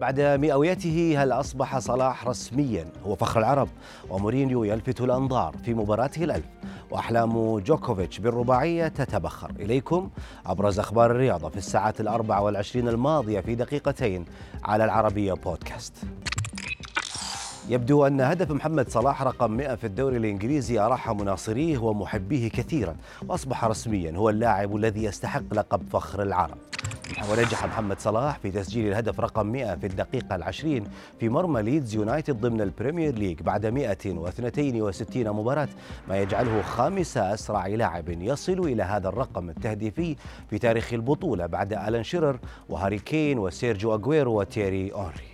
بعد مئويته هل أصبح صلاح رسميا؟ هو فخر العرب ومورينيو يلفت الأنظار في مباراته الألف. وأحلام جوكوفيتش بالرباعية تتبخر. إليكم أبرز أخبار الرياضة في الساعات الأربع والعشرين الماضية في دقيقتين على العربية بودكاست. يبدو أن هدف محمد صلاح رقم 100 في الدوري الإنجليزي أراح مناصريه ومحبيه كثيرا وأصبح رسميا هو اللاعب الذي يستحق لقب فخر العرب. ونجح محمد صلاح في تسجيل الهدف رقم 100 في الدقيقة العشرين في مرمى ليدز يونايتد ضمن ال Premier League بعد 162 مباراة ما يجعله خامس أسرع لاعب يصل إلى هذا الرقم التهديفي في تاريخ البطولة بعد ألان شيرر وهاري كين وسيرجيو أغويرو وتيري أونري.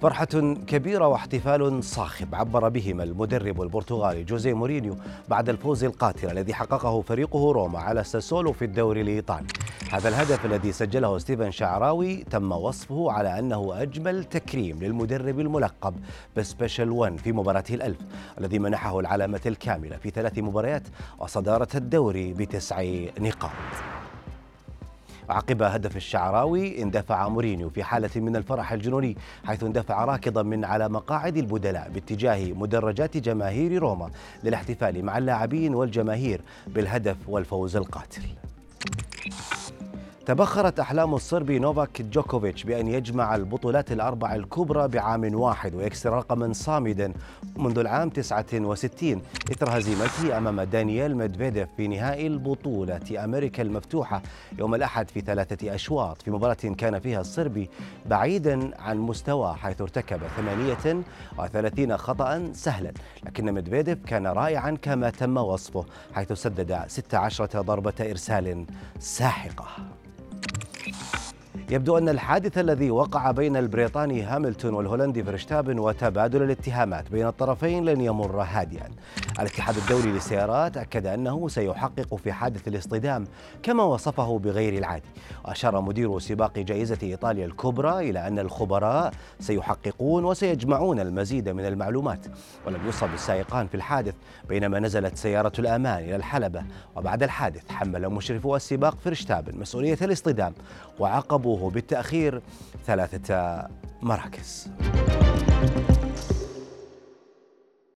فرحة كبيرة واحتفال صاخب. عبر بهما المدرب البرتغالي جوزيه مورينيو بعد الفوز القاتل الذي حققه فريقه روما على ساسولو في الدوري الإيطالي. هذا الهدف الذي سجله ستيفن شعراوي تم وصفه على أنه أجمل تكريم للمدرب الملقب ب Special 1 في مباراته الألف الذي منحه العلامة الكاملة في ثلاث مباريات وصدارة الدوري بتسع نقاط. عقب هدف الشعراوي اندفع مورينيو في حالة من الفرح الجنوني حيث اندفع راكضا من على مقاعد البدلاء باتجاه مدرجات جماهير روما للاحتفال مع اللاعبين والجماهير بالهدف والفوز القاتل. تبخرت أحلام الصربي نوفاك جوكوفيتش بأن يجمع البطولات الأربع الكبرى بعام واحد ويكسر رقما صامدا منذ العام 69 إثر هزيمته أمام دانييل ميدفيديف في نهائي بطولة أمريكا المفتوحة يوم الأحد في ثلاثة أشواط. في مباراة كان فيها الصربي بعيدا عن مستواه حيث ارتكب 38 خطأ سهلا لكن ميدفيديف كان رائعا كما تم وصفه حيث سدد 16 ضربة إرسال ساحقة. يبدو أن الحادث الذي وقع بين البريطاني هاملتون والهولندي فرشتابن وتبادل الاتهامات بين الطرفين لن يمر هادئا. الاتحاد الدولي للسيارات أكد أنه سيحقق في حادث الاصطدام كما وصفه بغير العادي وأشار مدير سباق جائزة إيطاليا الكبرى إلى أن الخبراء سيحققون وسيجمعون المزيد من المعلومات ولم يصب السائقان في الحادث بينما نزلت سيارة الأمان إلى الحلبة وبعد الحادث حمل مشرفو السباق فرشتابن مسؤولية الاصطدام وعاقبوه بالتأخير ثلاثة مراكز.